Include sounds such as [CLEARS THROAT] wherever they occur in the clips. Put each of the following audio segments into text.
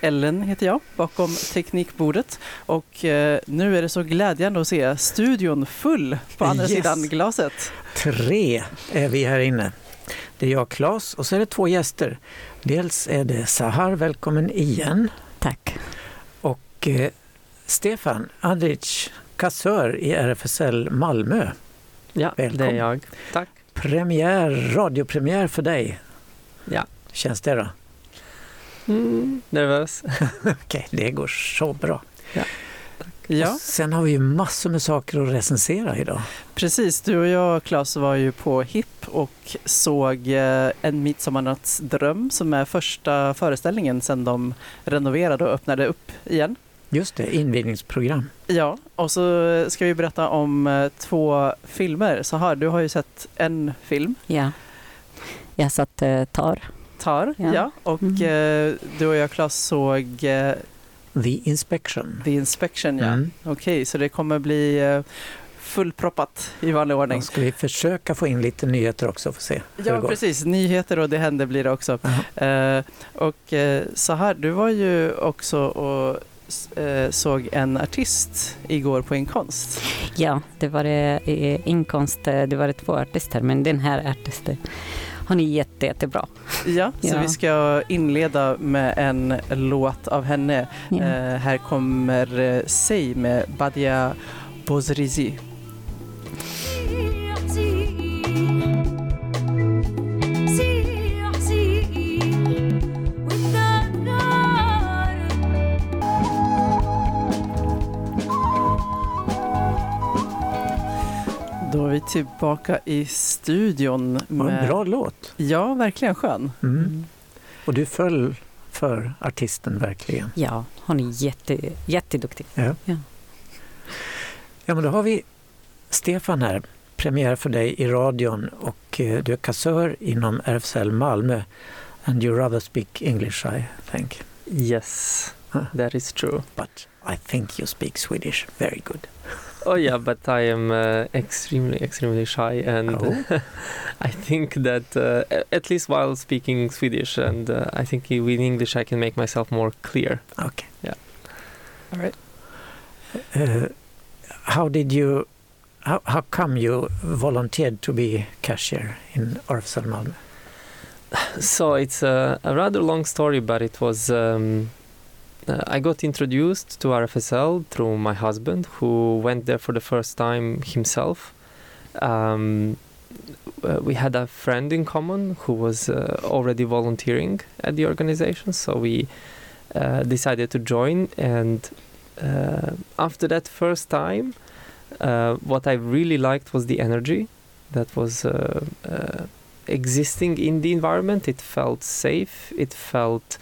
Ellen heter jag bakom teknikbordet och eh, nu är det så glädjande att se studion full på andra Yes. sidan glaset. Tre är vi här inne. Det är jag, Claes, och så är det två gäster. Dels är det Sahar, välkommen igen. Tack. Och eh, Stefan Adric, kassör i RFSL Malmö. Ja, Välkommen. det är jag. Tack. Premiär, radiopremiär för dig. Ja. Känns det då? Mm, nervös. [LAUGHS] Okej, det går så bra. Ja, Och sen har vi ju massor med saker att recensera idag. precis. Du och jag, Claes, var ju på HIP och såg eh, En midsommarnattsdröm som är första föreställningen sedan de renoverade och öppnade upp igen. Just det, invigningsprogram. Ja, och så ska vi berätta om eh, två filmer. Så här, du har ju sett en film, Ja. Jag satt eh, tar. Tar, ja. Ja. och Mm. eh, du och jag, Claes, såg eh, The Inspection. The Inspection. Ja. Mm. Okej, så det kommer bli eh, fullproppat i vanlig ordning. Då ska vi försöka få in lite nyheter också för att se Ja, precis. Nyheter och det händer blir det också. Eh, och så här, du var ju också och såg en artist igår på Inkonst. Ja, det var inkomst, eh, det var två artister, men den här artisten, hon är jätte, jättebra. Ja, så Ja. vi ska inleda med en låt av henne. Ja. Eh, här kommer eh, Say med Badia Bozrizi. Vi tillbaka i studion. Var en Med... bra låt. Ja, verkligen skön. Mm. Och du föll för artisten verkligen. ja, hon är jätte, jätteduktig. Ja. Ja. ja, men då har vi Stefan här. Premiär för dig i radion och eh, du är kassör inom RFSL Malmö. And you rather speak English, I think. Yes, that is true. But I think you speak Swedish very good. Oh yeah, but I am uh, extremely, extremely shy, and Oh. [LAUGHS] I think that uh, at least while speaking Swedish, and uh, I think i- with English I can make myself more clear. Okay. Yeah. All right. Uh, how did you, how, how come you volunteered to be cashier in Malmö? [SIGHS] So it's a, a rather long story, but it was. Um, uh, I got introduced to RFSL through my husband, who went there for the first time himself. Um, uh, we had a friend in common who was uh, already volunteering at the organization, so we uh, decided to join. And uh, after that first time, what I really liked was the energy that was. Existing in the environment. It felt safe. It felt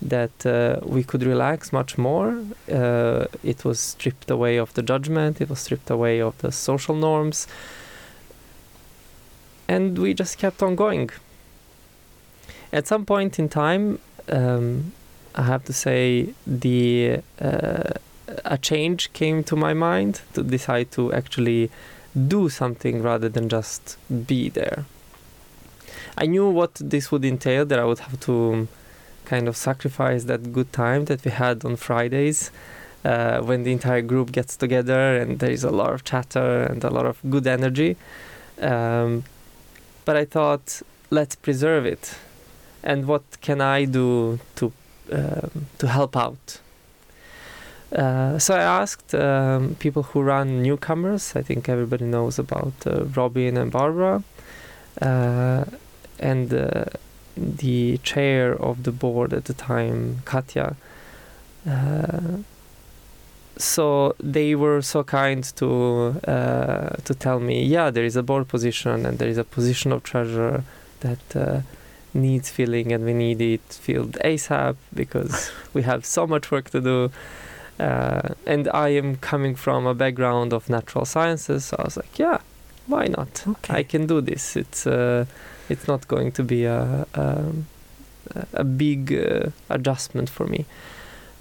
that uh, we could relax much more. Uh, it was stripped away of the judgment. It was stripped away of the social norms. And we just kept on going. At some point in time, um, I have to say, the uh, a change came to my mind to decide to actually do something rather than just be there. I knew what this would entail, that I would have to kind of sacrifice that good time that we had on Fridays uh, when the entire group gets together and there is a lot of chatter and a lot of good energy. Um, but I thought, let's preserve it. And what can I do to, um, to help out? Uh, so I asked um, people who run newcomers. I think everybody knows about uh, Robin and Barbara. Uh, and uh, the chair of the board at the time, Katja. Uh, so they were so kind to uh, to tell me, yeah, there is a board position and there is a position of treasurer that uh, needs filling, and we need it filled ASAP because [LAUGHS] we have so much work to do. Uh, and I am coming from a background of natural sciences, so I was like, yeah, why not? Okay. I can do this. It's uh, it's not going to be a um, a big uh, adjustment for me.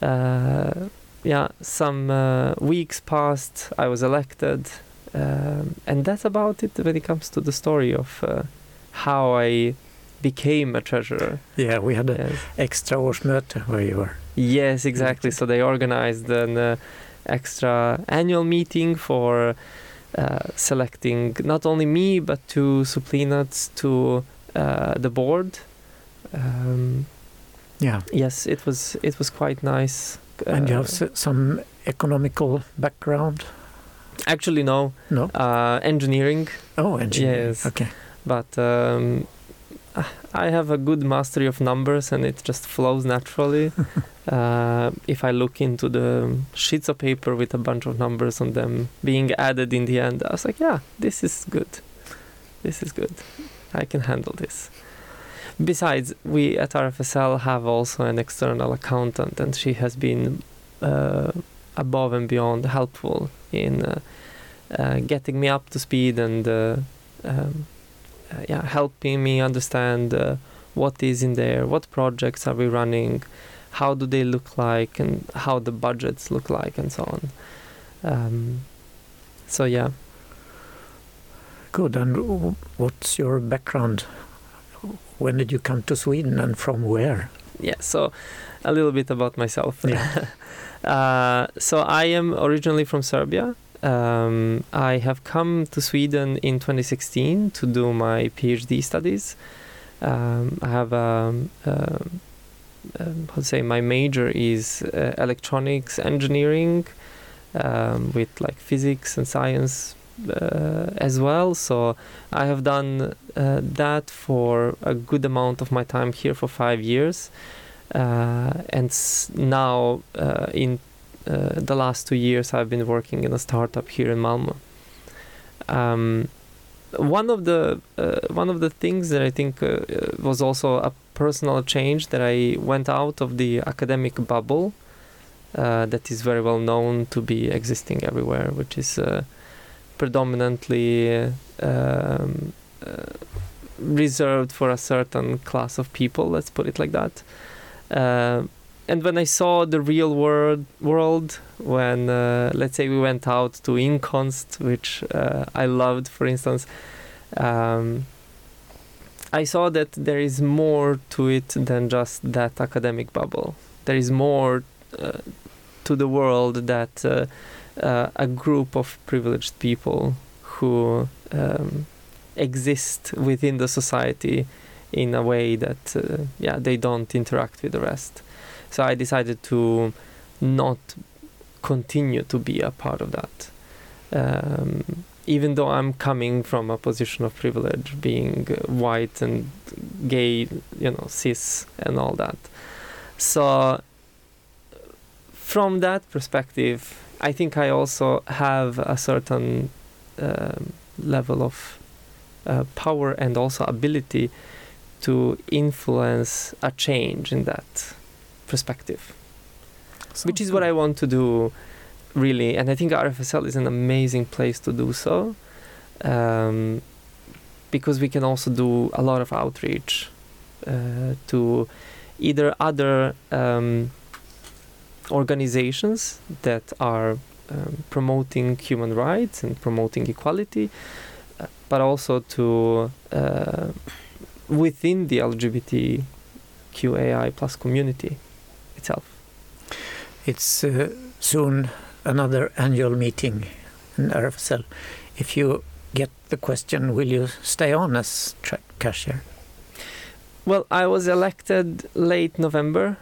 Uh, yeah, some uh, weeks passed. I was elected, um, and that's about it when it comes to the story of uh, how I became a treasurer. Yeah, we had an Yes. extra årsmöte where you were. Yes, exactly. So they organized an uh, extra annual meeting for uh, selecting not only me but to uh, the board. Um, Yeah. yes, it was it was quite nice. and you Uh, have s- some economical background? actually no No? uh, engineering, Oh, engineering. Yes. Okay. but um, I have a good mastery of numbers and it just flows naturally. [LAUGHS] uh, if I look into the sheets of paper with a bunch of numbers on them being added in the end, I was like, yeah, this is good. This is good. I can handle this. Besides, we at RFSL have also an external accountant, and she has been uh, above and beyond helpful in uh, uh, getting me up to speed and uh, um, yeah, helping me understand uh, what is in there, what projects are we running, how do they look like, and how the budgets look like, and so on. Um, so yeah, Good. And what's your background? When did you come to Sweden and from where? yeah. So a little bit about myself. Yeah. [LAUGHS] uh, so I am originally from Serbia. Um, I have come to Sweden in 2016 to do my PhD studies. Um, I have um, um, um, how to say my major is uh, electronics engineering um, with like physics and science uh, as well. So I have done uh, that for a good amount of my time here for five years, uh, and s- now uh, in uh, the last two years I've been working in a startup here in Malmo. Um, one of the uh, one of the things that I think uh, uh, was also a personal change that I went out of the academic bubble uh, that is very well known to be existing everywhere, which is predominantly um, reserved for a certain class of people. Let's put it like that. And when I saw the real world, world when uh, let's say we went out to Inconst, which uh, I loved, for instance, um, I saw that there is more to it than just that academic bubble. There is more uh, to the world that uh, uh, a group of privileged people who um, exist within the society in a way that uh, yeah they don't interact with the rest. So I decided to not continue to be a part of that. Um, even though I'm coming from a position of privilege, being uh, white and gay, you know, cis and all that. So, from that perspective, I think I also have a certain um, level of uh, power and also ability to influence a change in that perspective which is what I want to do, really. And I think RFSL is an amazing place to do so, um, because we can also do a lot of outreach uh, to either other um, organizations that are um, promoting human rights and promoting equality, uh, but also to uh, within the LGBTQAI plus community itself. It's uh, soon another annual meeting in RFSL. If you get the question, will you stay on as tra- cashier? Well, I was elected late November,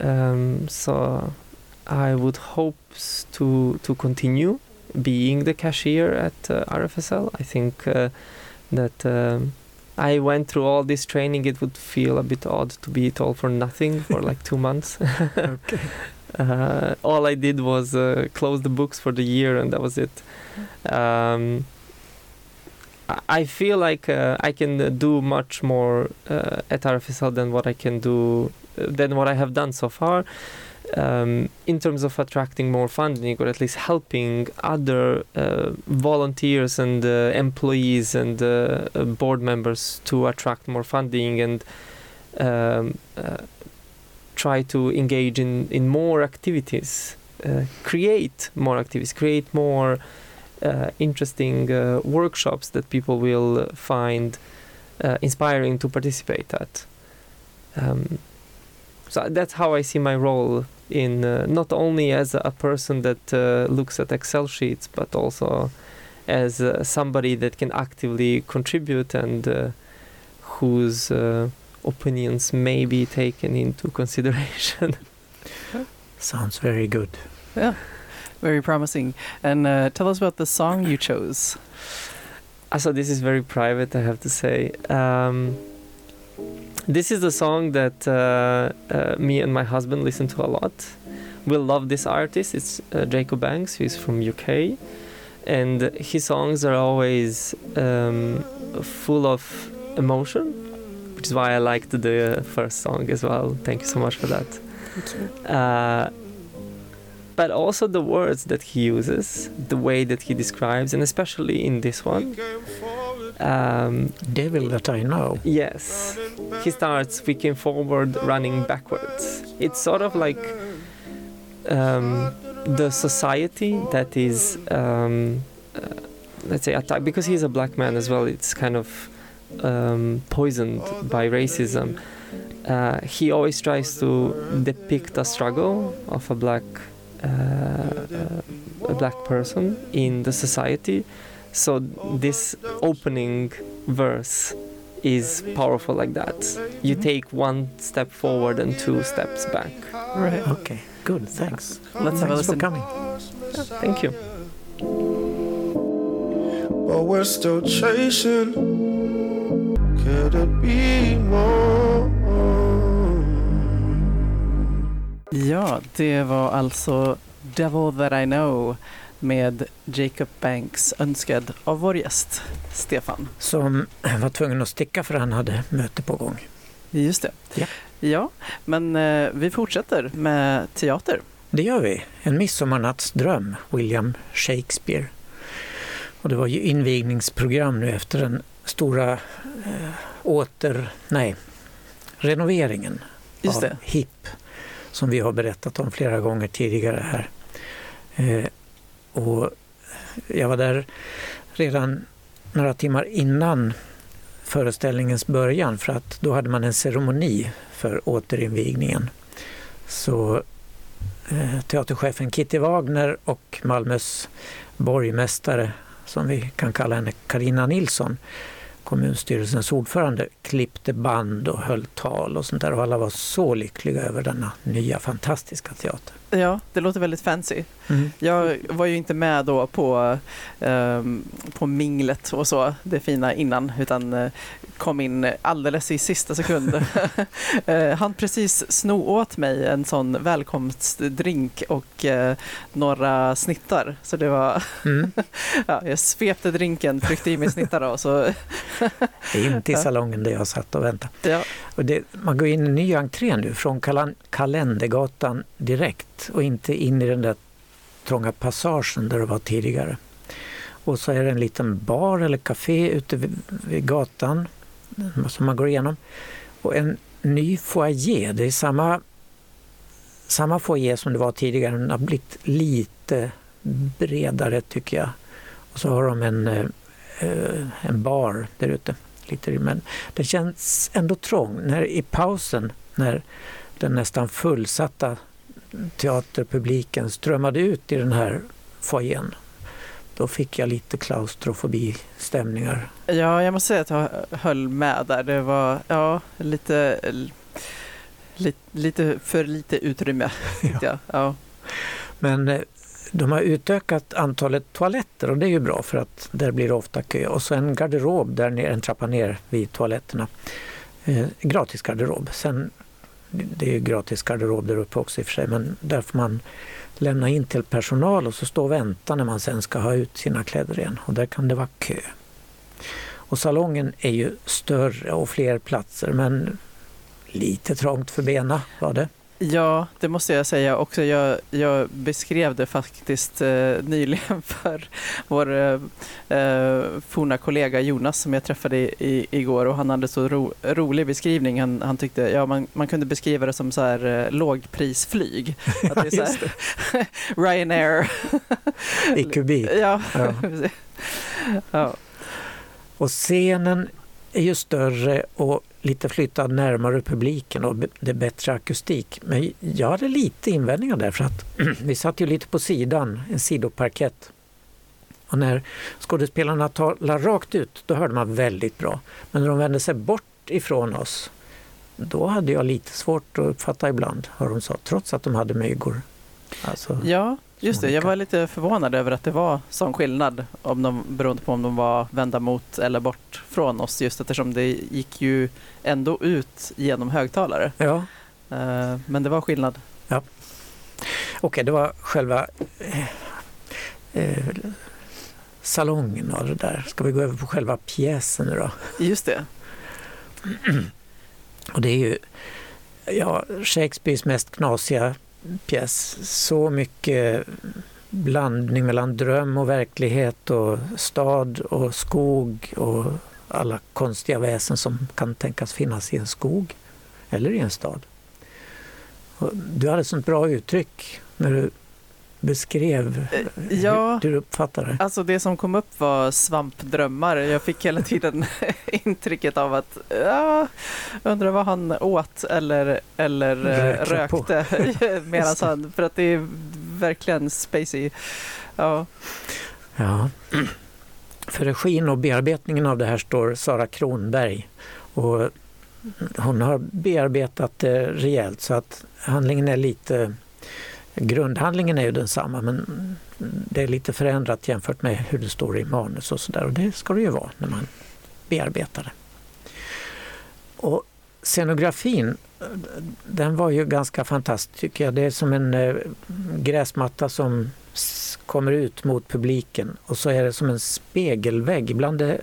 um, so I would hope to to continue being the cashier at uh, RFSL. I think uh, that um, I went through all this training. It would feel a bit odd to be it all for nothing for [LAUGHS] like two months. okay. [LAUGHS] Uh, all I did was uh, close the books for the year, and that was it. Um, I- feel like uh, I can uh, do much more uh, at RFSL than what I can do uh, than what I have done so far. Um, in terms of attracting more funding or at least helping other uh, volunteers and uh, employees and uh, uh, board members to attract more funding and um, uh, try to engage in, in more activities, uh, create more activities, create more interesting workshops that people will find inspiring to participate at. Um, so that's how I see my role in uh, not only as a person that uh, looks at Excel sheets, but also as uh, somebody that can actively contribute and uh, whose uh, opinions may be taken into [LAUGHS] consideration. Sounds very good. Yeah, very promising. And uh, tell us about the song you chose. So this is very private, I have to say. Um, this is the song that uh, uh, me and my husband listen to a lot. We love this artist. It's uh, Jacob Banks. He's from UK, and his songs are always um, full of emotion, which is why I liked the first song as well. Thank you so much for that. Uh, but also the words that he uses, the way that he describes, and especially in this one. Um, Devil that I know. Yes. He starts speaking forward, running backwards. It's sort of like um, the society that is, um, uh, let's say, attacked, because he's a black man as well, it's kind of um, poisoned by racism. Uh, he always tries to depict a struggle of a black uh, uh, a black person in the society. So this opening verse is powerful like that. You take one step forward and two steps back. Right. Okay, good. Thanks. Let's have a Thanks for listen. coming. Thank you. but we're still chasing. Could it be more? Ja, det var alltså Devil That I Know med Jacob Banks önskad av vår gäst Stefan. Som [CLEARS THROAT] var tvungen att sticka för han hade möte på gång. Just det. Ja. Ja, men eh, vi fortsätter med teater. Det gör vi. En midsommarnattsdröm, William Shakespeare. Och det var ju invigningsprogram nu efter den stora eh, åter... Nej, renoveringen Just av det. HIP som vi har berättat om flera gånger tidigare här. Eh, och jag var där redan några timmar innan föreställningens början för att då hade man en ceremoni för återinvigningen. Så eh, teaterchefen Kitty Wagner och Malmös borgmästare, som vi kan kalla henne, Karina Nilsson, kommunstyrelsens ordförande, klippte band och höll tal och sånt där och alla var så lyckliga över denna nya fantastiska teater. Ja, det låter väldigt fancy. Jag var ju inte med då på, ehm, på minglet och så, det fina innan, utan eh, kom in alldeles i sista sekund. [LAUGHS] Eh, Han precis sno åt mig en sån välkomstdrink och eh, några snittar. Så det var, [LAUGHS] Mm. ja, jag svepte drinken, tryckte i mig snittar och så, Det är inte i [LAUGHS] salongen där jag satt och väntade. ja, och det, man går in i en ny entré nu från Kalendergatan direkt och inte in i den där trånga passagen där det var tidigare. Och så är det en liten bar eller café ute vid, vid gatan som man går igenom. Och en ny foyer, det är samma, samma foyer som det var tidigare, den har blivit lite bredare tycker jag. Och så har de en, eh, eh, en bar där ute. Lite, men det känns ändå trång. När, I pausen när den nästan fullsatta teaterpubliken strömmade ut i den här foajén då fick jag lite klaustrofobi-stämningar. ja, jag måste säga att jag höll med där. Det var ja, lite, lite, lite för lite utrymme. [LAUGHS] jag. Ja. Men eh, de har utökat antalet toaletter och det är ju bra för att där blir det ofta kö. Och så en garderob där nere, en trappa ner vid toaletterna. Eh, gratis garderob. Sen, det är ju gratis garderob där uppe också i och för sig, men där får man lämna in till personal och så stå och vänta när man sen ska ha ut sina kläder igen. Och där kan det vara kö. Och salongen är ju större och fler platser men lite trångt för bena var det. Ja, det måste jag säga också. Jag, jag beskrev det faktiskt eh, nyligen [LAUGHS] för vår eh, eh, forna kollega Jonas som jag träffade i, i, igår och han hade så ro, rolig beskrivning. Han, han tyckte ja, man, man kunde beskriva det som så här, eh, lågprisflyg. [LAUGHS] Att det är så här, [LAUGHS] Ryanair. I kubik. Ja. Ja. ja. Och scenen är ju större och lite flyttad närmare publiken och det är bättre akustik. Men jag hade lite invändningar där för att [CLEARS THROAT] vi satt ju lite på sidan, en sidoparkett. Och när skådespelarna talade rakt ut, då hörde man väldigt bra. Men när de vände sig bort ifrån oss, då hade jag lite svårt att uppfatta ibland vad de sa, trots att de hade myggor. Alltså, ja, just det. Jag var lite förvånad över att det var sån skillnad om de, beroende på om de var vända mot eller bort från oss, just eftersom det gick ju ändå ut genom högtalare. Ja. Eh, Men det var skillnad. Okej, det var själva eh, eh, salongen av det där. Ska vi gå över på själva pjäsen nu då? Just det. [CLEARS THROAT] Och det är ju ja, Shakespeares mest knasiga pjäs. Så mycket blandning mellan dröm och verklighet och stad och skog och alla konstiga väsen som kan tänkas finnas i en skog eller i en stad. Och du hade ett sånt bra uttryck när du beskrev Eh, ja. hur du uppfattade det. Alltså det som kom upp var svampdrömmar. Jag fick hela tiden [LAUGHS] intrycket av att ja, undrar vad han åt eller, eller eh, Rökte [LAUGHS] medan han, för att det är verkligen spacey. Ja, Ja. För regin och bearbetningen av det här står Sara Kronberg. Och hon har bearbetat det rejält så att handlingen är lite... Grundhandlingen är ju densamma men det är lite förändrat jämfört med hur det står i manus och sådär. Och det ska det ju vara när man bearbetar det. Och scenografin, den var ju ganska fantastisk tycker jag. Det är som en eh, gräsmatta som kommer ut mot publiken och så är det som en spegelvägg. Ibland är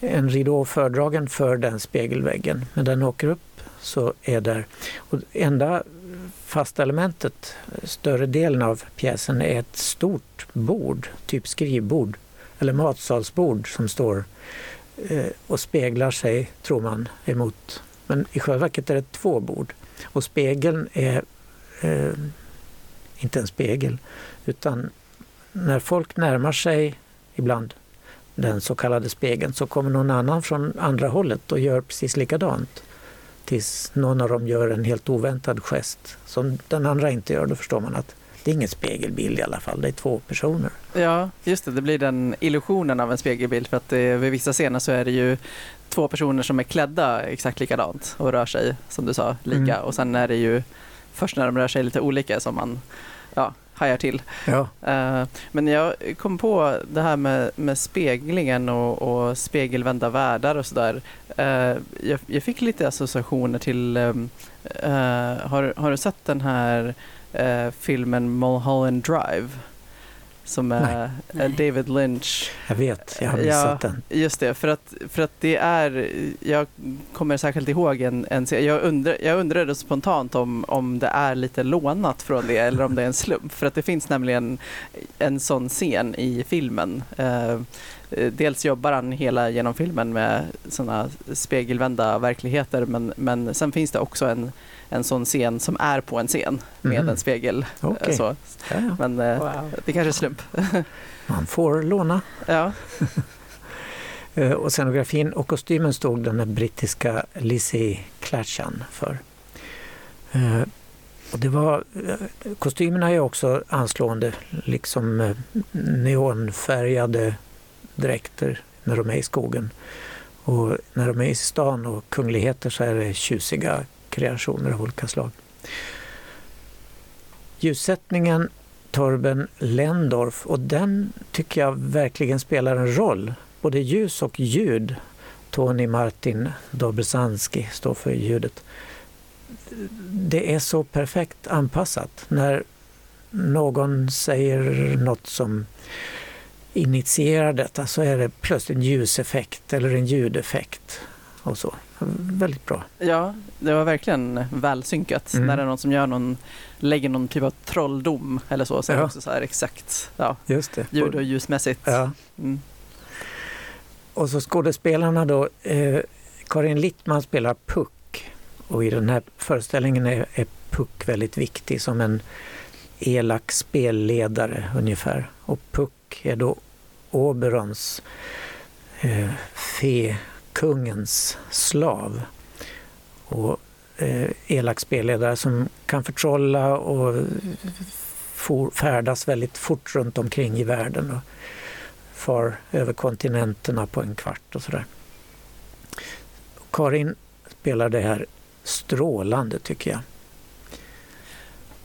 en ridå fördragen för den spegelväggen men den åker upp så är där. Och enda fasta elementet, större delen av pjäsen, är ett stort bord, typ skrivbord eller matsalsbord som står eh, och speglar sig, tror man, emot. Men i själva verket är det två bord. Och spegeln är eh, inte en spegel, utan när folk närmar sig ibland den så kallade spegeln så kommer någon annan från andra hållet och gör precis likadant. Tills någon av dem gör en helt oväntad gest som den andra inte gör. Då förstår man att det är ingen spegelbild i alla fall, det är två personer. ja, just det. Det blir den illusionen av en spegelbild för att det, vid vissa scener så är det ju två personer som är klädda exakt likadant och rör sig, som du sa, lika. Mm. Och sen är det ju först när de rör sig lite olika som man ja, hajar till. Ja, Eh, Men jag kom på det här med, med speglingen och, och spegelvända världar och sådär. Eh, Jag, jag fick lite associationer till, ehm, eh, har, har du sett den här filmen Mulholland Drive? Som är Nej. David Lynch. jag vet, jag har Ja. missat den. Just det, för att, för att det är, jag kommer särskilt ihåg en, en jag, undrar, jag undrade spontant om, om det är lite lånat från det eller om det är en slump. För att det finns nämligen en sån scen i filmen. Eh, dels jobbar han hela genom filmen med sådana spegelvända verkligheter men, men sen finns det också en, en sån scen som är på en scen med Mhm. en spegel. eh, Okej. Så. Ja. Men eh, Wow. det kanske är slump. [LAUGHS] Man får låna. ja. [LAUGHS] Eh, Och scenografin och kostymen stod den brittiska Lizzie Clatchan för. Eh, Och det var, eh, kostymerna är också anslående, liksom eh, neonfärgade dräkter när de är i skogen. Och när de är i stan och kungligheter så är det tjusiga kreationer av olika slag. Ljussättningen Torben Lendorf och den tycker jag verkligen spelar en roll. Både ljus och ljud. Tony Martin Dobrzanski står för ljudet. Det är så perfekt anpassat. När någon säger något som initierar detta så är det plötsligt en ljuseffekt eller en ljudeffekt. och så. Väldigt bra. Ja, det var verkligen välsynkat. Mm. När det är någon som gör någon, lägger någon typ av trolldom eller så, så är det Ja. också så här exakt ja, Just det. ljud och ljusmässigt. Ja. Mm. Och så skådespelarna då. Eh, Karin Littman spelar Puck och i den här föreställningen är, är Puck väldigt viktig som en elak spelledare ungefär. Och Puck är då Oberons, eh, fekungens slav. Och eh, elak spelledare som kan förtrolla och for, färdas väldigt fort runt omkring i världen. Och, far över kontinenterna på en kvart och sådär. Karin spelar det här strålande tycker jag.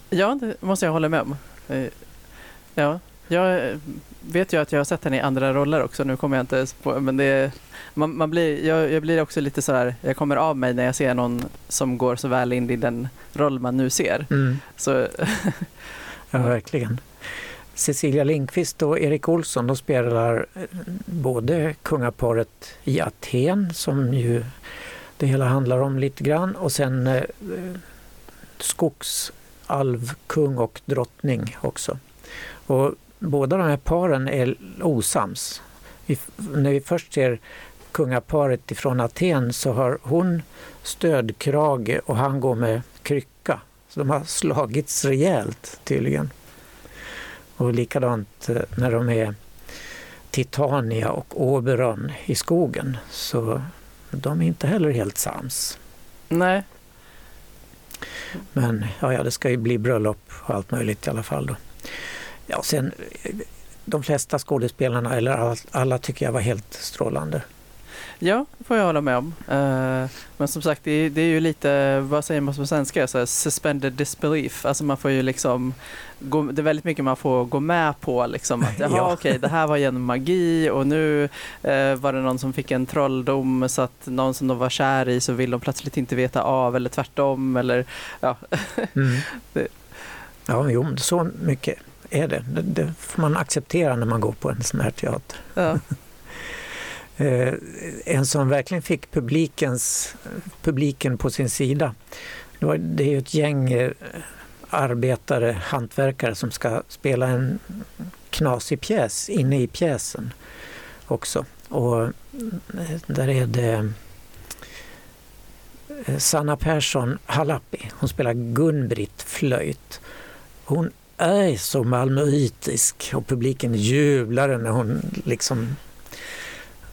Ja, det måste jag hålla med om. Eh, ja, jag vet ju att jag har sett henne i andra roller också. Nu kommer jag inte på, men det är, man, man blir, jag, jag blir också lite sådär, jag kommer av mig när jag ser någon som går så väl in i den roll man nu ser. Så Ja, verkligen. Cecilia Lindqvist och Erik Olsson de spelar eh, både kungaparet i Aten som ju det hela handlar om lite grann och sen eh, skogsalv, kung och drottning också. Och båda de här paren är osams. Vi, när vi först ser kungaparet ifrån Aten så har hon stödkrage och han går med krycka. Så de har slagits rejält tydligen. Och likadant eh, när de är Titania och Oberon i skogen så de är inte heller helt sams. nej, Men ja, ja, det ska ju bli bröllop och allt möjligt i alla fall. Då. Ja, sen, de flesta skådespelarna, eller alla, alla tycker jag var helt strålande. ja, får jag hålla med om. Eh, men som sagt, det är, det ju lite, vad säger man på svenska, så här, suspended disbelief. Alltså man får ju liksom, gå, det är väldigt mycket man får gå med på. Liksom, att [LAUGHS] jaha, Ja. okej, det här var genom magi och nu eh, var det någon som fick en trolldom så att någon som de var kär i så vill de plötsligt inte veta av eller tvärtom. Eller, ja. [LAUGHS] Mm. Det- Ja, jo, så mycket är det. det. Det får man acceptera när man går på en sån här teater. Ja. [LAUGHS] Eh, en som verkligen fick publikens, publiken på sin sida. Det, var, det är ju ett gäng eh, arbetare, hantverkare som ska spela en knasig pjäs inne i pjäsen också. Och eh, där är det Sanna Persson Halappi. Hon spelar Gun-Britt flöjt. Hon är så malmöitisk och publiken jublade när hon liksom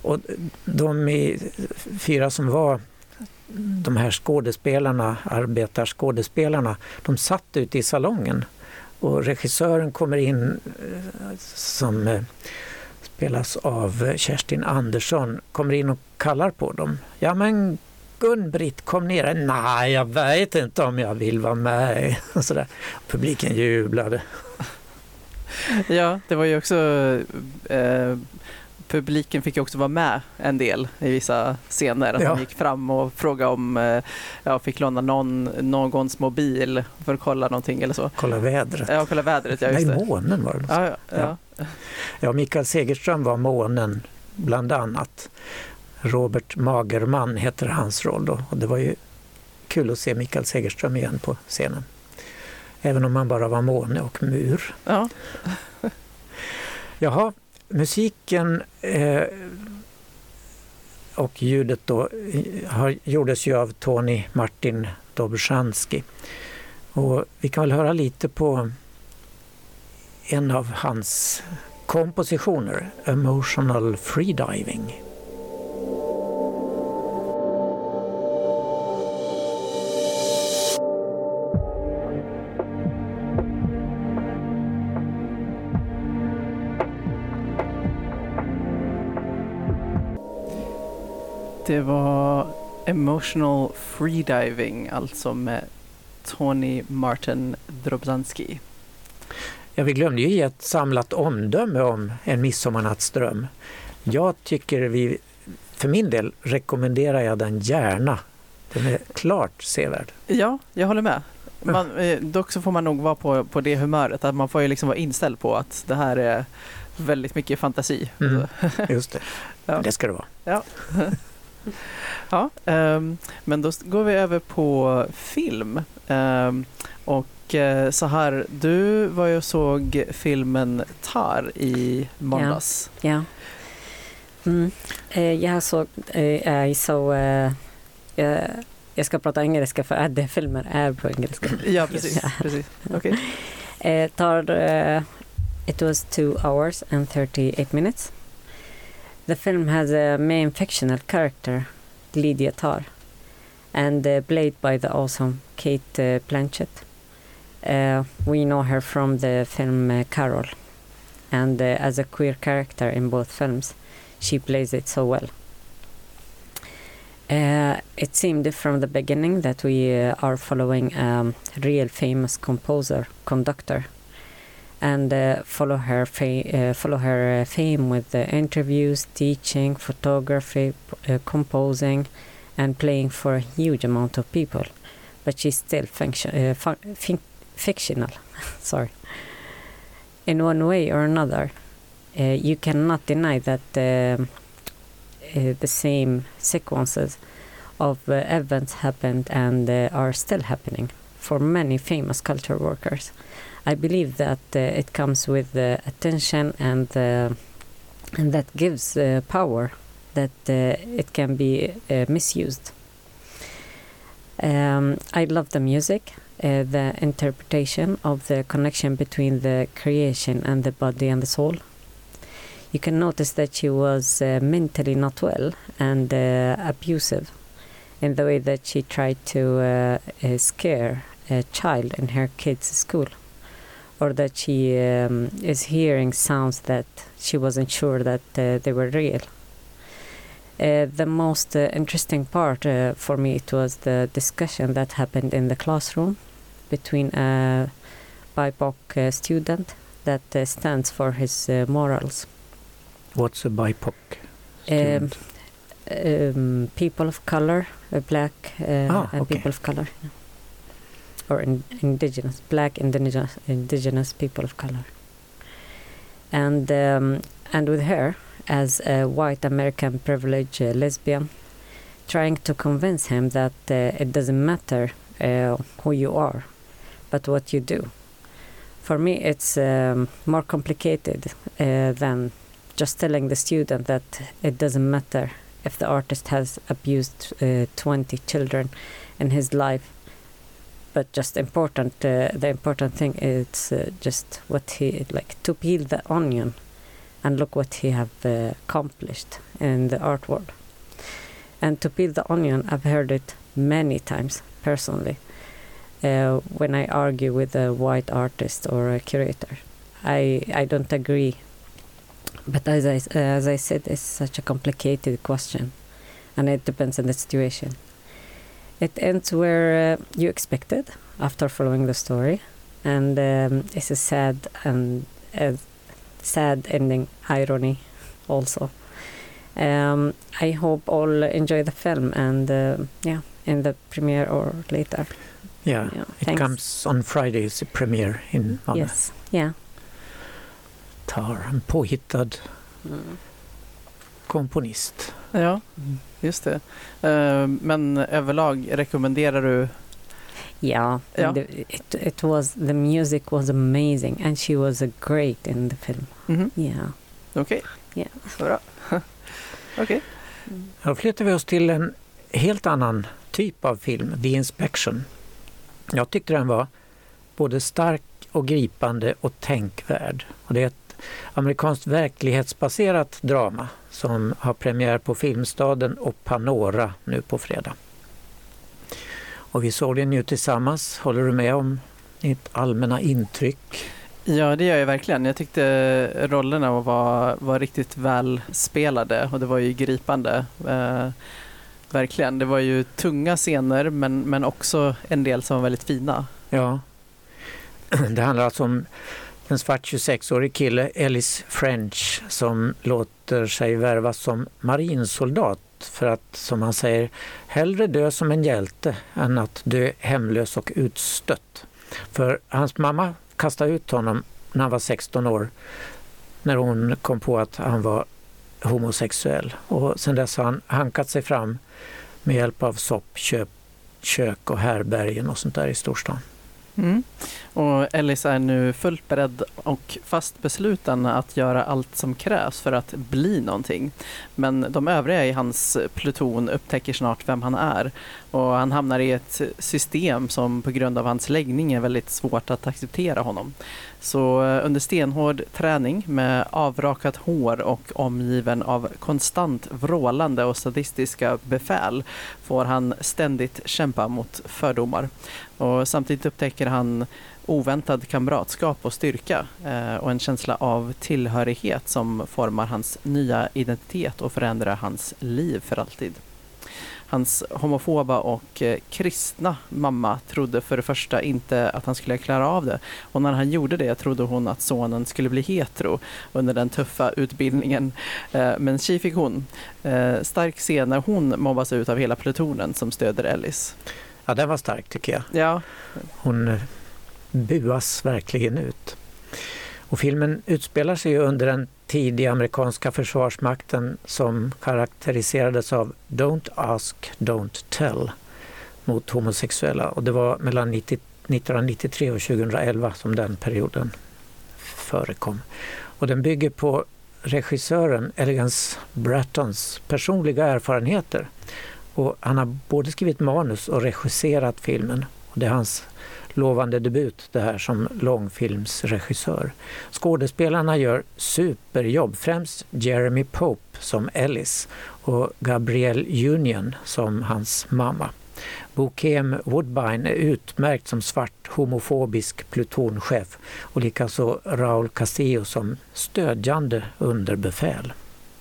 och de fyra som var de här skådespelarna, arbetarskådespelarna, de satt ute i salongen. Och regissören kommer in eh, som eh, spelas av eh, Kerstin Andersson, kommer in och kallar på dem. Ja men Gun-Britt kom ner. Nej, jag vet inte om jag vill vara med. [LAUGHS] Sådär. Publiken jublade. ja, det var ju också eh, publiken fick ju också vara med en del i vissa scener. Att Ja. de gick fram och frågade om eh, ja, fick låna någon, någons mobil för att kolla någonting eller så. Kolla vädret. Ja, kolla vädret, ja Nej, just det. månen var det. Ja, ja, ja. Ja, Mikael Segerström var månen bland annat. Robert Magerman heter hans roll då. Och det var ju kul att se Mikael Segerström igen på scenen. Även om han bara var måne och mur. ja. [LAUGHS] Jaha, musiken eh, och ljudet då har, gjordes ju av Tony Martin Dobrzansky. Och vi kan väl höra lite på en av hans kompositioner, Emotional Freediving. Det var Emotional Freediving, alltså med Tony Martin Drobzanski. Ja, vi glömde ju ge ett samlat omdöme om En midsommarnattsdröm. Jag tycker vi, för min del rekommenderar jag den gärna. Den är klart sevärd. Ja, jag håller med. Man, eh, dock så får man nog vara på, på det humöret, att man får ju liksom vara inställd på att det här är väldigt mycket fantasi. Mm. Just det. Ja. Det ska det vara. Ja. [LAUGHS] ja, ehm, men då går vi över på film. Ehm, och eh, så här, du var ju och såg filmen Tar i måndags. Ja. Mm. Eh, jag såg, eh, jag såg, eh, jag, jag ska prata engelska för att det filmer är på engelska. [LAUGHS] Ja, precis. Ja. precis. Uh, [LAUGHS] Tar, it was two hours and 38 minutes. The film has a main fictional character, Lydia Tar, and uh, played by the awesome Kate uh, Blanchett. Uh, we know her from the film uh, Carol, and uh, as a queer character in both films, she plays it so well. Uh, it seemed from the beginning that we are following a um, real famous composer, conductor, and uh, follow her fa- uh, follow her uh, fame with interviews, teaching, photography, uh, composing, and playing for a huge amount of people. But she's still function- fictional. [LAUGHS] Sorry. In one way or another, you cannot deny that um, the same sequences of uh, events happened and uh, are still happening for many famous culture workers. I believe that uh, it comes with uh, attention and uh, and that gives power that it can be misused. Um, I love the music, uh, the interpretation of the connection between the creation and the body and the soul. You can notice that she was uh, mentally not well and uh, abusive in the way that she tried to scare a child in her kid's school or that she um, is hearing sounds that she wasn't sure that uh, they were real. Uh, the most uh, interesting part uh, for me it was the discussion that happened in the classroom between a BIPOC uh, student that uh, stands for his uh, morals. What's a BIPOC? Um, student? um, people of color, uh, black uh, Ah, and okay. people of color, yeah. Or in, indigenous, black indigenous indigenous people of color. And um, and with her as a white American privileged uh, lesbian, trying to convince him that uh, it doesn't matter uh, who you are, but what you do. For me, it's um, more complicated uh, than just telling the student that it doesn't matter if the artist has abused uh, 20 children in his life but just important uh, the important thing is uh, just what he like to peel the onion and look what he have uh, accomplished in the art world. And to peel the onion i've heard it many times personally. Uh, when i argue with a white artist or a curator i i don't agree. But as I, as I said, it's such a complicated question, and it depends on the situation. It ends where uh, you expected after following the story, and um, it's a sad and a sad ending, irony, also. Um, I hope all enjoy the film, and uh, yeah, in the premiere or later. Yeah, Yeah, it thanks. comes on Fridays premiere in Malmö. Yes, yeah. Tar, en påhittad Mm. Ja, komponist. just det. Ehm, men överlag rekommenderar du? Yeah, Ja. and the, it it was the music was amazing, and she was a great in the film. Mhm. Yeah. Okej, Ja. så bra. [LAUGHS] Okej. Då flyttar vi oss till en helt annan typ av film, The Inspection. Jag tyckte den var både stark och gripande och tänkvärd. Och det är ett amerikanskt verklighetsbaserat drama som har premiär på Filmstaden och Panora nu på fredag. Och vi såg den ju tillsammans. Håller du med om ditt allmänna intryck? Ja, det gör jag verkligen. Jag tyckte rollerna var, var riktigt väl spelade och det var ju gripande. Eh, verkligen. Det var ju tunga scener men, men också en del som var väldigt fina. Ja. [CLEARS THROAT] Det handlar alltså om en svart 26-årig kille, Ellis French, som låter sig värvas som marinsoldat för att, som han säger, hellre dö som en hjälte än att dö hemlös och utstött. För hans mamma kastade ut honom när han var 16 år, när hon kom på att han var homosexuell och sedan dess har han hankat sig fram med hjälp av sopp, köp, kök och härbergen och sånt där i storstan. Mm. Och Ellis är nu fullt beredd och fast besluten att göra allt som krävs för att bli någonting. Men de övriga i hans pluton upptäcker snart vem han är och han hamnar i ett system som på grund av hans läggning är väldigt svårt att acceptera honom. Så eh, under stenhård träning med avrakat hår och omgiven av konstant vrålande och sadistiska befäl får han ständigt kämpa mot fördomar. Och samtidigt upptäcker han oväntad kamratskap och styrka eh, och en känsla av tillhörighet som formar hans nya identitet och förändrar hans liv för alltid. Hans homofoba och eh, kristna mamma trodde för det första inte att han skulle klara av det. Och när han gjorde det trodde hon att sonen skulle bli hetero under den tuffa utbildningen. Eh, men tji fick hon. Eh, stark scen när hon mobbas ut av hela plutonen som stöder Ellis. Ja, den var stark tycker jag. Ja. Hon eh, buas verkligen ut. Och filmen utspelar sig ju under en tid i amerikanska försvarsmakten som karaktäriserades av Don't ask, don't tell mot homosexuella. Och det var mellan 90, 1993 och 2011 som den perioden förekom. Och den bygger på regissören Elegance Brattons personliga erfarenheter. Och han har både skrivit manus och regisserat filmen. Det är hans lovande debut det här som långfilmsregissör. Skådespelarna gör superjobb, främst Jeremy Pope som Ellis och Gabrielle Union som hans mamma. Bokem Woodbine är utmärkt som svart homofobisk plutonchef och likaså Raul Castillo som stödjande underbefäl.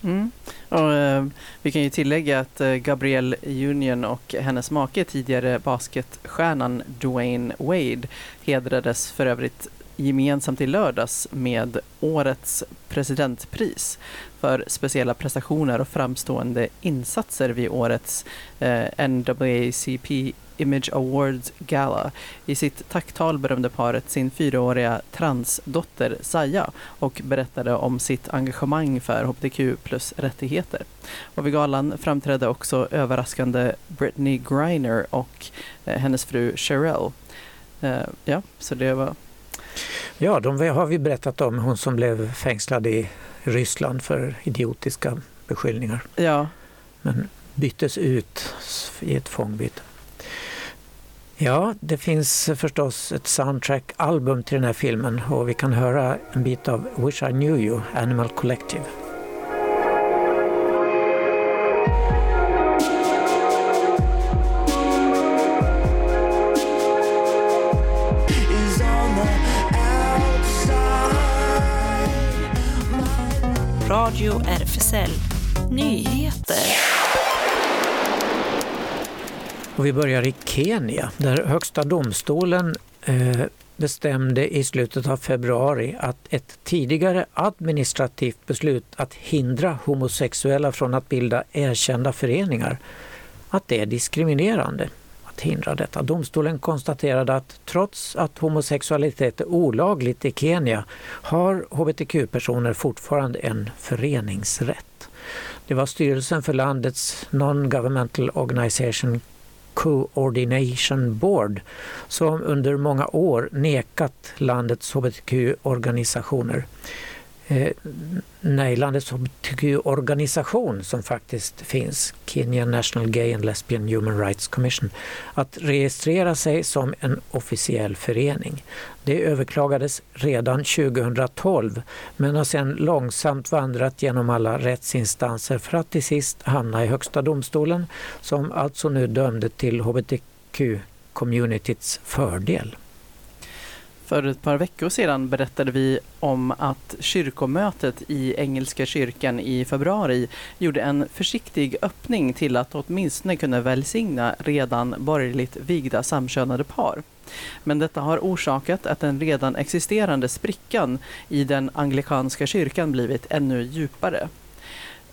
Mm. Och, eh, vi kan ju tillägga att eh, Gabrielle Union och hennes make, tidigare basketstjärnan Dwayne Wade, hedrades för övrigt gemensamt i lördags med årets presidentpris för speciella prestationer och framstående insatser vid årets eh, NAACP Image Awards Gala. I sitt tacktal berömde paret sin fyraåriga transdotter Saya och berättade om sitt engagemang för hbtq plus rättigheter. Och vid galan framträdde också överraskande Britney Griner och eh, hennes fru Sherelle. Eh, ja, så det var Ja, de har vi berättat om, hon som blev fängslad i Ryssland för idiotiska beskyllningar. Ja. Men byttes ut i ett fångbyte. Ja, det finns förstås ett soundtrack-album till den här filmen och vi kan höra en bit av Wish I Knew You, Animal Collective. Radio RFSL Nyheter. Och vi börjar i Kenya där Högsta domstolen eh, bestämde i slutet av februari att ett tidigare administrativt beslut att hindra homosexuella från att bilda erkända föreningar, att det är diskriminerande att hindra detta. Domstolen konstaterade att trots att homosexualitet är olagligt i Kenya har hbtq-personer fortfarande en föreningsrätt. Det var styrelsen för landets Non-Governmental Organization Coordination Board som under många år nekat landets hbtq-organisationer eh, nej, som hbtq-organisation som faktiskt finns, Kenya National Gay and Lesbian Human Rights Commission, att registrera sig som en officiell förening. Det överklagades redan 2012 men har sedan långsamt vandrat genom alla rättsinstanser för att till sist hamna i Högsta domstolen som alltså nu dömde till hbtq-communityts fördel. För ett par veckor sedan berättade vi om att kyrkomötet i Engelska kyrkan i februari gjorde en försiktig öppning till att åtminstone kunna välsigna redan borgerligt vigda samkönade par. Men detta har orsakat att den redan existerande sprickan i den anglikanska kyrkan blivit ännu djupare.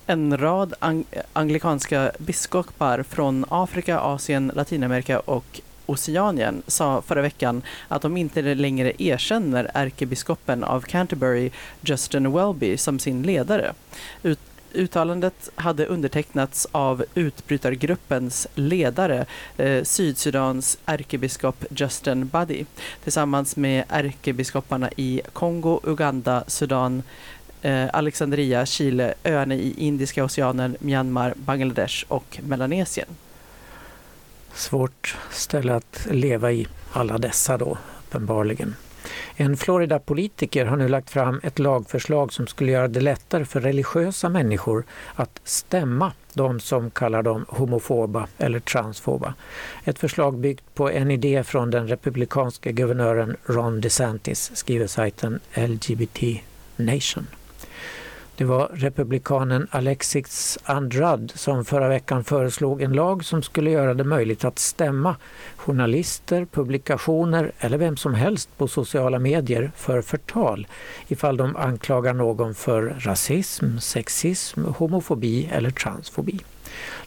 En rad ang anglikanska biskopar från Afrika, Asien, Latinamerika och Oceanien sa förra veckan att de inte längre erkänner ärkebiskopen av Canterbury, Justin Welby, som sin ledare. Ut Uttalandet hade undertecknats av utbrytargruppens ledare, eh, Sydsudans ärkebiskop Justin Buddy, tillsammans med ärkebiskoparna i Kongo, Uganda, Sudan, eh, Alexandria, Chile, öarna i Indiska oceanen, Myanmar, Bangladesh och Melanesien. Svårt ställe att leva i, alla dessa då, uppenbarligen. En Florida-politiker har nu lagt fram ett lagförslag som skulle göra det lättare för religiösa människor att stämma de som kallar dem homofoba eller transfoba. Ett förslag byggt på en idé från den republikanske guvernören Ron DeSantis, skriver sajten LGBT Nation. Det var republikanen Alexis Andrade som förra veckan föreslog en lag som skulle göra det möjligt att stämma journalister, publikationer eller vem som helst på sociala medier för förtal ifall de anklagar någon för rasism, sexism, homofobi eller transfobi.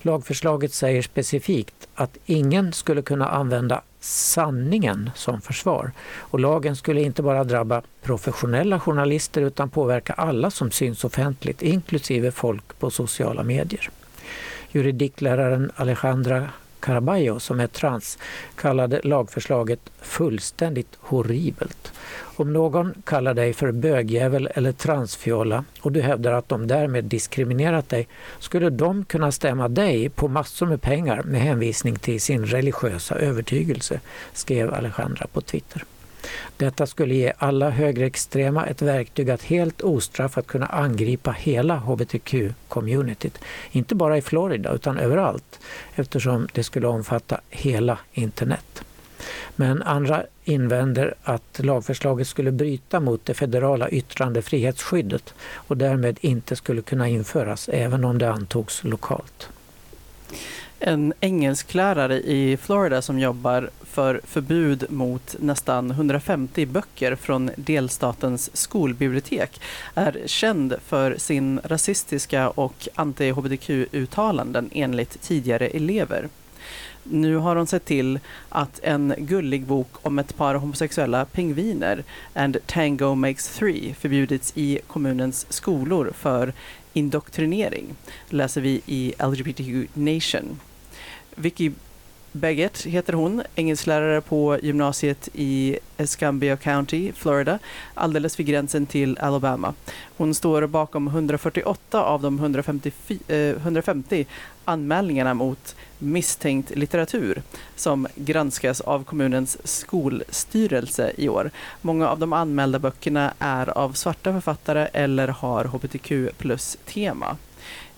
Lagförslaget säger specifikt att ingen skulle kunna använda sanningen som försvar. Och lagen skulle inte bara drabba professionella journalister utan påverka alla som syns offentligt, inklusive folk på sociala medier. Juridikläraren Alejandra Caraballo, som är trans, kallade lagförslaget fullständigt horribelt. Om någon kallar dig för bögjävel eller transfjolla och du hävdar att de därmed diskriminerat dig skulle de kunna stämma dig på massor med pengar med hänvisning till sin religiösa övertygelse, skrev Alejandra på Twitter. Detta skulle ge alla högerextrema ett verktyg att helt ostraffat kunna angripa hela hbtq-communityt. Inte bara i Florida utan överallt eftersom det skulle omfatta hela internet. Men andra invänder att lagförslaget skulle bryta mot det federala yttrandefrihetsskyddet och därmed inte skulle kunna införas även om det antogs lokalt. En engelsklärare i Florida som jobbar för förbud mot nästan 150 böcker från delstatens skolbibliotek är känd för sin rasistiska och anti-hbtq-uttalanden enligt tidigare elever. Nu har hon sett till att en gullig bok om ett par homosexuella pingviner, And Tango Makes Three, förbjudits i kommunens skolor för indoktrinering, läser vi i LGBTQ Nation. Vicky Baggett heter hon, engelsklärare på gymnasiet i Escambia County, Florida, alldeles vid gränsen till Alabama. Hon står bakom 148 av de 150, eh, 150 anmälningarna mot misstänkt litteratur som granskas av kommunens skolstyrelse i år. Många av de anmälda böckerna är av svarta författare eller har hbtq plus-tema.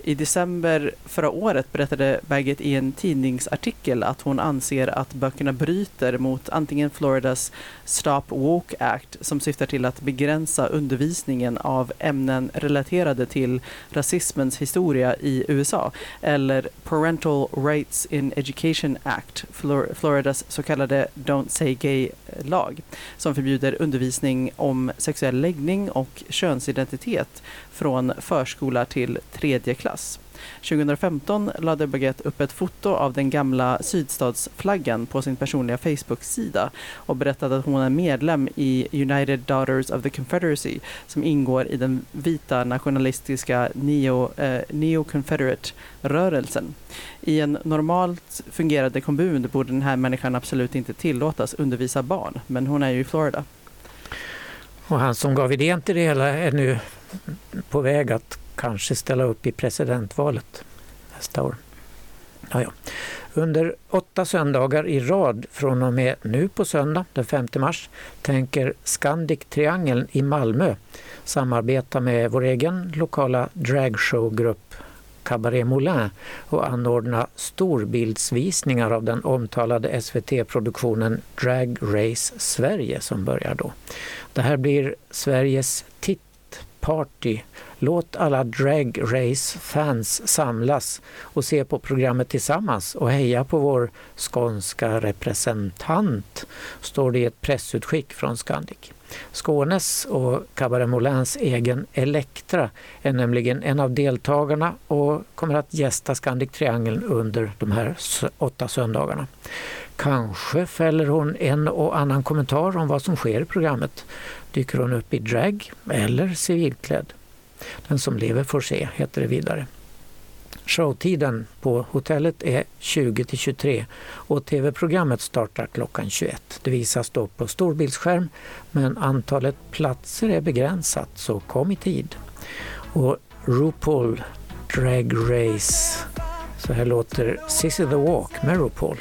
I december förra året berättade Baggett i en tidningsartikel att hon anser att böckerna bryter mot antingen Floridas Stop Woke Act som syftar till att begränsa undervisningen av ämnen relaterade till rasismens historia i USA eller Parental Rights in Education Act, Flor Floridas så kallade Don't Say Gay-lag som förbjuder undervisning om sexuell läggning och könsidentitet från förskola till tredje klass. 2015 lade Baguette upp ett foto av den gamla sydstatsflaggan på sin personliga Facebook-sida och berättade att hon är medlem i United Daughters of the Confederacy som ingår i den vita nationalistiska neo, eh, Neo-Confederate-rörelsen. I en normalt fungerande kommun borde den här människan absolut inte tillåtas undervisa barn, men hon är ju i Florida. Och han som gav idén till det hela är nu på väg att kanske ställa upp i presidentvalet nästa år. Ja, ja. Under åtta söndagar i rad från och med nu på söndag den 5 mars tänker Scandic Triangeln i Malmö samarbeta med vår egen lokala dragshowgrupp Cabaret Moulin och anordna storbildsvisningar av den omtalade SVT-produktionen Drag Race Sverige som börjar då. Det här blir Sveriges Party, Låt alla Drag Race-fans samlas och se på programmet tillsammans och heja på vår skånska representant, står det i ett pressutskick från Scandic. Skånes och Cabaret Molins egen Elektra är nämligen en av deltagarna och kommer att gästa Scandic Triangeln under de här åtta söndagarna. Kanske fäller hon en och annan kommentar om vad som sker i programmet. Dyker hon upp i drag eller civilklädd? Den som lever får se, heter det vidare. Showtiden på hotellet är 20 till 23 och tv-programmet startar klockan 21. Det visas då på storbildsskärm men antalet platser är begränsat så kom i tid. Och RuPaul Drag Race. Så här låter Sissy the Walk med RuPaul.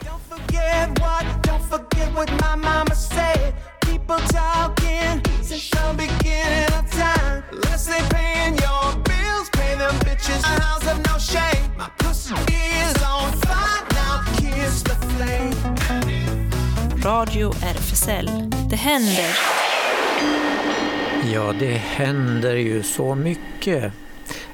Forget what, don't forget what my mama said. People talking since the beginning of time. Unless they paying your bills, pay them bitches. A house of no shame. My pussy is on fire now. Kiss the flame. Radio RFSL. Det händer. Ja, det händer ju så mycket.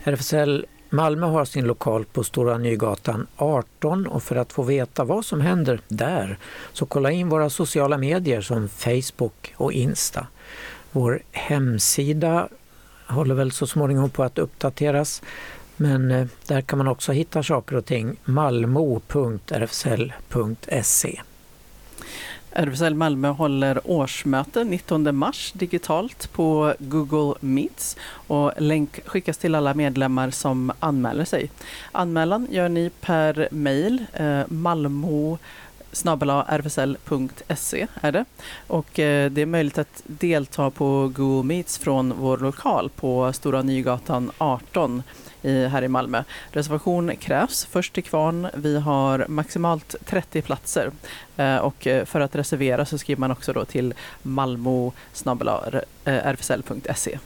RFSL Malmö har sin lokal på Stora Nygatan 18 och för att få veta vad som händer där så kolla in våra sociala medier som Facebook och Insta. Vår hemsida håller väl så småningom på att uppdateras men eh, där kan man också hitta saker och ting. malmo.rfsl.se RFSL Malmö håller årsmöte 19 mars digitalt på Google Meets och länk skickas till alla medlemmar som anmäler sig. Anmälan gör ni per mejl eh, malmo rfsl.se är det. Och eh, det är möjligt att delta på Google Meets från vår lokal på Stora Nygatan 18 i, här i Malmö. Reservation krävs först till kvarn. Vi har maximalt 30 platser eh, och eh, för att reservera så skriver man också då till malmo.rfsl.se. Eh,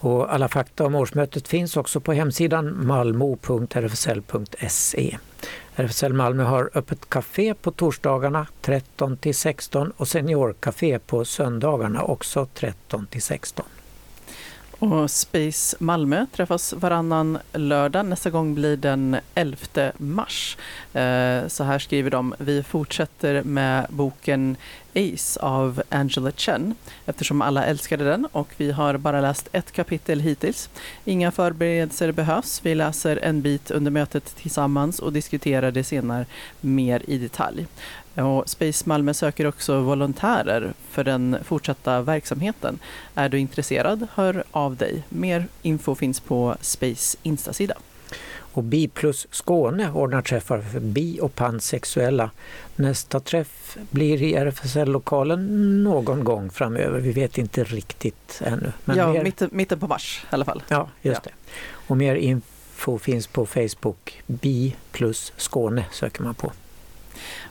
och alla fakta om årsmötet finns också på hemsidan malmo.rfsl.se. RFSL Malmö har öppet café på torsdagarna 13 till 16 och seniorkafé på söndagarna också 13 till 16. Och Space Malmö träffas varannan lördag. Nästa gång blir den 11 mars. Eh, så här skriver de. Vi fortsätter med boken Ace av Angela Chen eftersom alla älskade den och vi har bara läst ett kapitel hittills. Inga förberedelser behövs. Vi läser en bit under mötet tillsammans och diskuterar det senare mer i detalj. Och Space Malmö söker också volontärer för den fortsatta verksamheten. Är du intresserad, hör av dig. Mer info finns på Space Instasida. Och Bi plus Skåne ordnar träffar för bi och pansexuella. Nästa träff blir i RFSL-lokalen någon gång framöver. Vi vet inte riktigt ännu. Men ja, mer, mitten, mitten på mars i alla fall. ja, just ja. det. Och mer info finns på Facebook. Bi plus Skåne söker man på.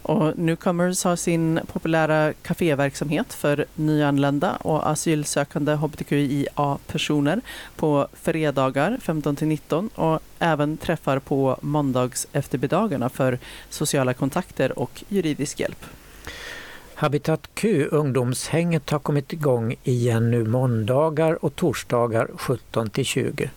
Och Newcomers har sin populära kaféverksamhet för nyanlända och asylsökande hbtqia-personer på fredagar 15-19 och även träffar på måndags eftermiddagarna för sociala kontakter och juridisk hjälp. Habitat Q, ungdomshänget, har kommit igång igen nu måndagar och torsdagar 17 till 20.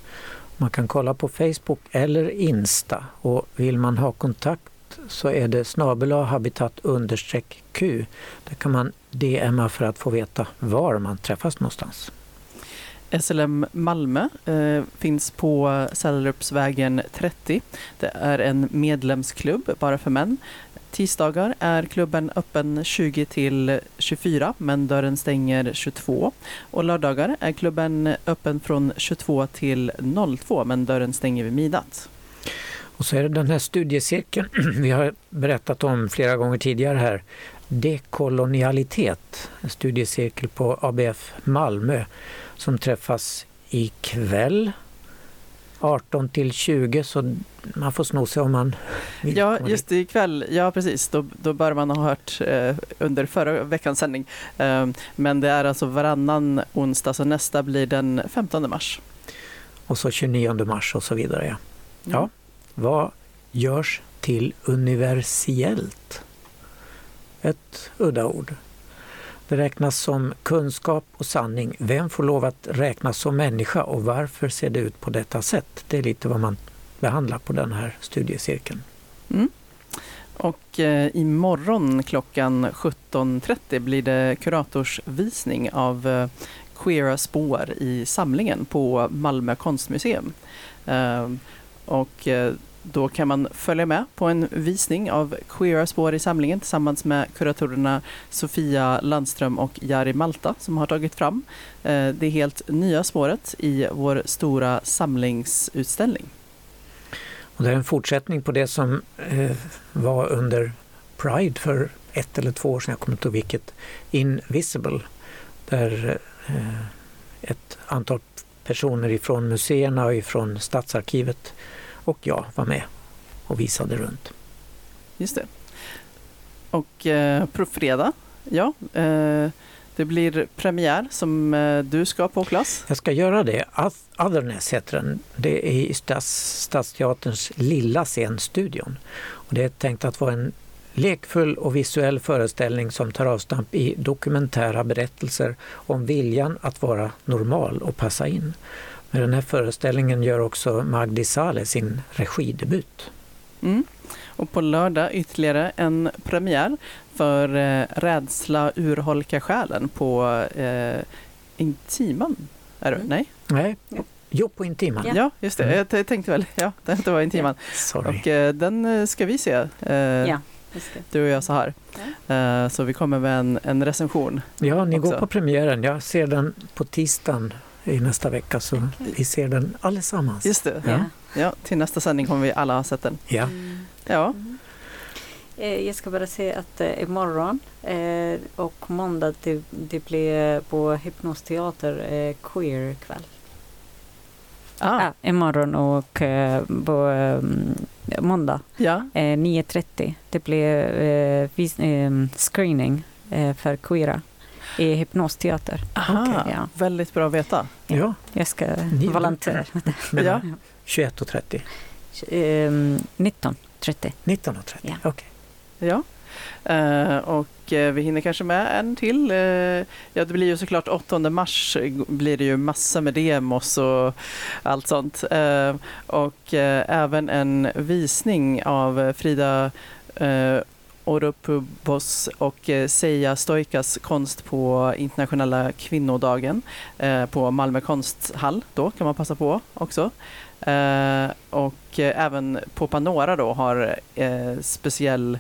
Man kan kolla på Facebook eller Insta och vill man ha kontakt så är det snabel habitat understreck Q. Där kan man DMa för att få veta var man träffas någonstans. SLM Malmö eh, finns på Sällerupsvägen 30. Det är en medlemsklubb bara för män. Tisdagar är klubben öppen 20 till 24 men dörren stänger 22. Och lördagar är klubben öppen från 22 till 02 men dörren stänger vid midnatt. Och så är det den här studiecirkeln [CLEARS THROAT] vi har berättat om flera gånger tidigare här. Dekolonialitet, en studiecirkel på ABF Malmö som träffas ikväll 18 till 20 så man får sno sig om man vill. Ja, just ikväll. Ja, precis. Då, då bör man ha hört eh, under förra veckans sändning. Eh, men det är alltså varannan onsdag, så nästa blir den 15 mars. Och så 29 mars och så vidare. Ja. Ja. Vad görs till universellt? Ett udda ord. Det räknas som kunskap och sanning. Vem får lov att räknas som människa och varför ser det ut på detta sätt? Det är lite vad man behandlar på den här studiecirkeln. Mm. Och eh, imorgon klockan 17.30 blir det kuratorsvisning av eh, queera spår i samlingen på Malmö konstmuseum. Eh, och eh, Då kan man följa med på en visning av queera spår i samlingen tillsammans med kuratorerna Sofia Landström och Jari Malta som har tagit fram eh, det helt nya spåret i vår stora samlingsutställning. Och det är en fortsättning på det som eh, var under Pride för ett eller två år sedan, jag kommer inte ihåg vilket, Invisible. Där ett antal personer ifrån museerna och ifrån Stadsarkivet och jag var med och visade runt. Just det. Och eh, på fredag, ja, eh, det blir premiär som eh, du ska på Klas. Jag ska göra det. Otherness heter den. Det är i Stads, Stadsteaterns lilla scen Studion. Och det är tänkt att vara en lekfull och visuell föreställning som tar avstamp i dokumentära berättelser om viljan att vara normal och passa in. Med den här föreställningen gör också Magdi Saleh sin regidebut. Mm. Och på lördag ytterligare en premiär för eh, Rädsla urholka själen på eh, Intiman. Är det? Mm. Nej? Nej, Ja. jo på Intiman. Ja. Ja, just det. Mm. Jag tänkte väl, ja, det var Intiman. Sorry. Och eh, den eh, ska vi se, eh, Ja, du och jag så här. Eh, så vi kommer med en, en recension. Ja, ni går också. på premiären. Jag ser den på tisdagen i nästa vecka så vi ser den allesammans. Just det. Ja. Ja, till nästa sändning kommer vi alla ha sett den. Ja. Mm. Ja, Eh, Jag ska bara säga att eh, imorgon eh, och måndag det, det blir på Hypnosteater eh, queer kväll. ah, Ah, imorgon och eh, på eh, måndag ja. eh, 9.30. Det blir eh, vis, eh, screening eh, för queera i Hypnosteater. Aha, Okej, ja. väldigt bra att veta. ja, Jag ska volontär. Ja. 21.30. Eh, 19.30. 19.30, Ja. okej. Ja. Eh, och eh, vi hinner kanske med en till. Eh, ja, det blir ju såklart 8 mars blir det ju massa med demos och allt sånt. Och även en visning av Frida Oropubos och eh, Seija Stoikas konst på internationella kvinnodagen eh, på Malmö konsthall. Då kan man passa på också. Eh, och även på Panora då har speciell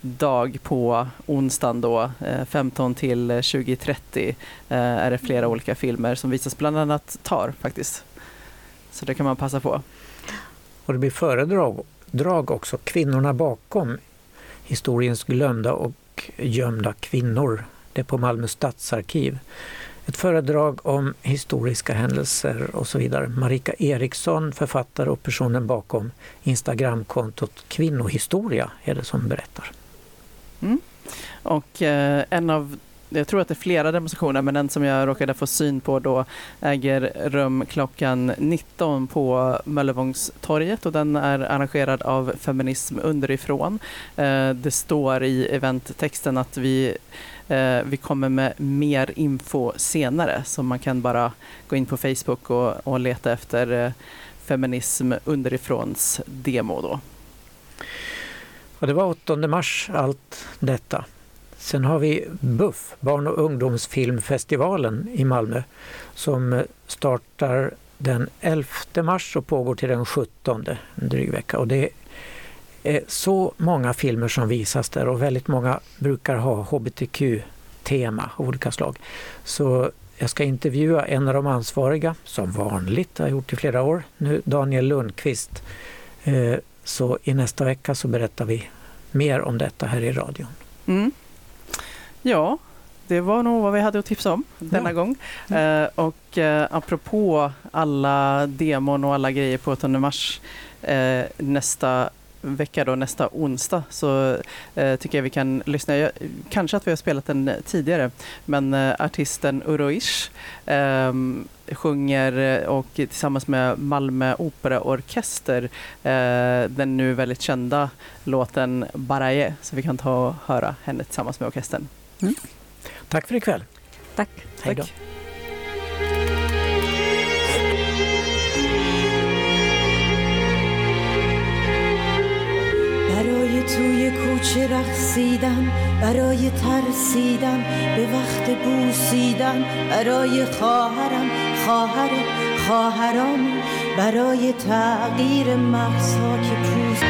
dag på onsdagen då, eh, 15 till 20.30 eh, är det flera olika filmer som visas, bland annat Tar faktiskt. Så det kan man passa på. Och det blir föredrag drag också, Kvinnorna bakom historiens glömda och gömda kvinnor. Det är på Malmö stadsarkiv. Ett föredrag om historiska händelser och så vidare. Marika Eriksson, författare och personen bakom Instagramkontot Kvinnohistoria är det som berättar. Mm. Och eh, en av jag tror att det är flera demonstrationer, men den som jag råkade få syn på då äger rum klockan 19 på Möllevångstorget och den är arrangerad av Feminism underifrån. Eh, det står i eventtexten att vi, eh, vi kommer med mer info senare, så man kan bara gå in på Facebook och, och leta efter eh, Feminism underifråns demo då. Och det var 8 mars allt detta. Sen har vi BUFF, Barn och ungdomsfilmfestivalen i Malmö som eh, startar den 11 mars och pågår till den 17, en dryg vecka. Och det är så många filmer som visas där och väldigt många brukar ha hbtq-tema av olika slag. Så jag ska intervjua en av de ansvariga, som vanligt, har gjort i flera år nu, Daniel Lundqvist. Eh, så i nästa vecka så berättar vi mer om detta här i radion. Mm. Ja, det var nog vad vi hade att tipsa om denna Ja. gång. Eh, och eh, apropå alla demon och alla grejer på 8 mars eh, nästa vecka då, nästa onsdag, så eh, tycker jag vi kan lyssna. Jag, kanske att vi har spelat den tidigare, men eh, artisten Uroish eh, sjunger och tillsammans med Malmö Operaorkester eh, den nu väldigt kända låten Baraye, så vi kan ta och höra henne tillsammans med orkestern. Tack för ikväll. Tack. Hej då. برای توی کوچه رقصیدن برای ترسیدن به وقت بوسیدن برای خواهرم خواهر خواهرام برای تغییر محضا که پوست